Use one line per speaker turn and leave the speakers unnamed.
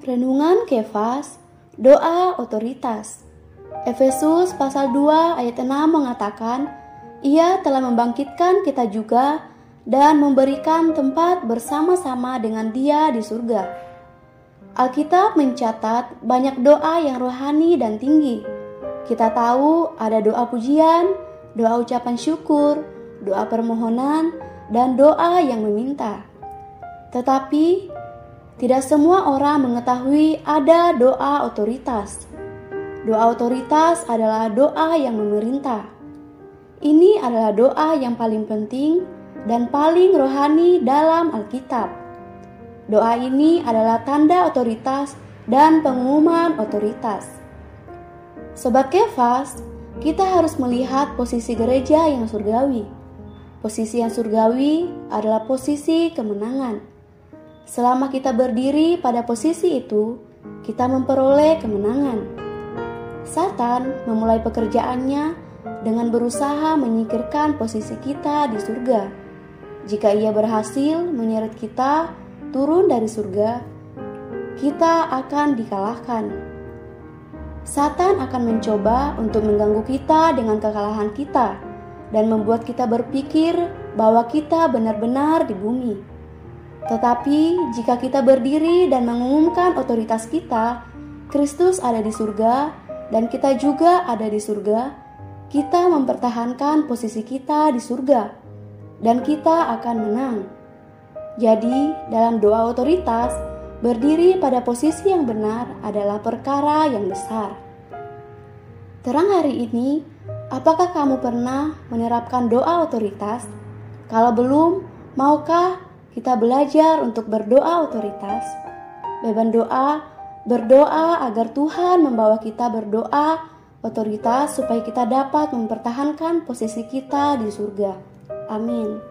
Renungan Kefas, doa otoritas. Efesus pasal 2 ayat 6 mengatakan, Ia telah membangkitkan kita juga dan memberikan tempat bersama-sama dengan Dia di surga. Alkitab mencatat banyak doa yang rohani dan tinggi. Kita tahu ada doa pujian, doa ucapan syukur, doa permohonan, dan doa yang meminta. Tetapi tidak semua orang mengetahui ada doa otoritas. Doa otoritas adalah doa yang memerintah. Ini adalah doa yang paling penting dan paling rohani dalam Alkitab. Doa ini adalah tanda otoritas dan pengumuman otoritas. Sobat Kefas, kita harus melihat posisi gereja yang surgawi. Posisi yang surgawi adalah posisi kemenangan. Selama kita berdiri pada posisi itu, kita memperoleh kemenangan. Satan memulai pekerjaannya dengan berusaha menyingkirkan posisi kita di surga. Jika ia berhasil menyeret kita turun dari surga, kita akan dikalahkan. Satan akan mencoba untuk mengganggu kita dengan kekalahan kita dan membuat kita berpikir bahwa kita benar-benar di bumi. Tetapi jika kita berdiri dan mengumumkan otoritas kita, Kristus ada di surga dan kita juga ada di surga, kita mempertahankan posisi kita di surga dan kita akan menang. Jadi, dalam doa otoritas, berdiri pada posisi yang benar adalah perkara yang besar. Terang hari ini, apakah kamu pernah menerapkan doa otoritas? Kalau belum, maukah kita belajar untuk berdoa otoritas. Beban doa, berdoa agar Tuhan membawa kita berdoa otoritas supaya kita dapat mempertahankan posisi kita di surga. Amin.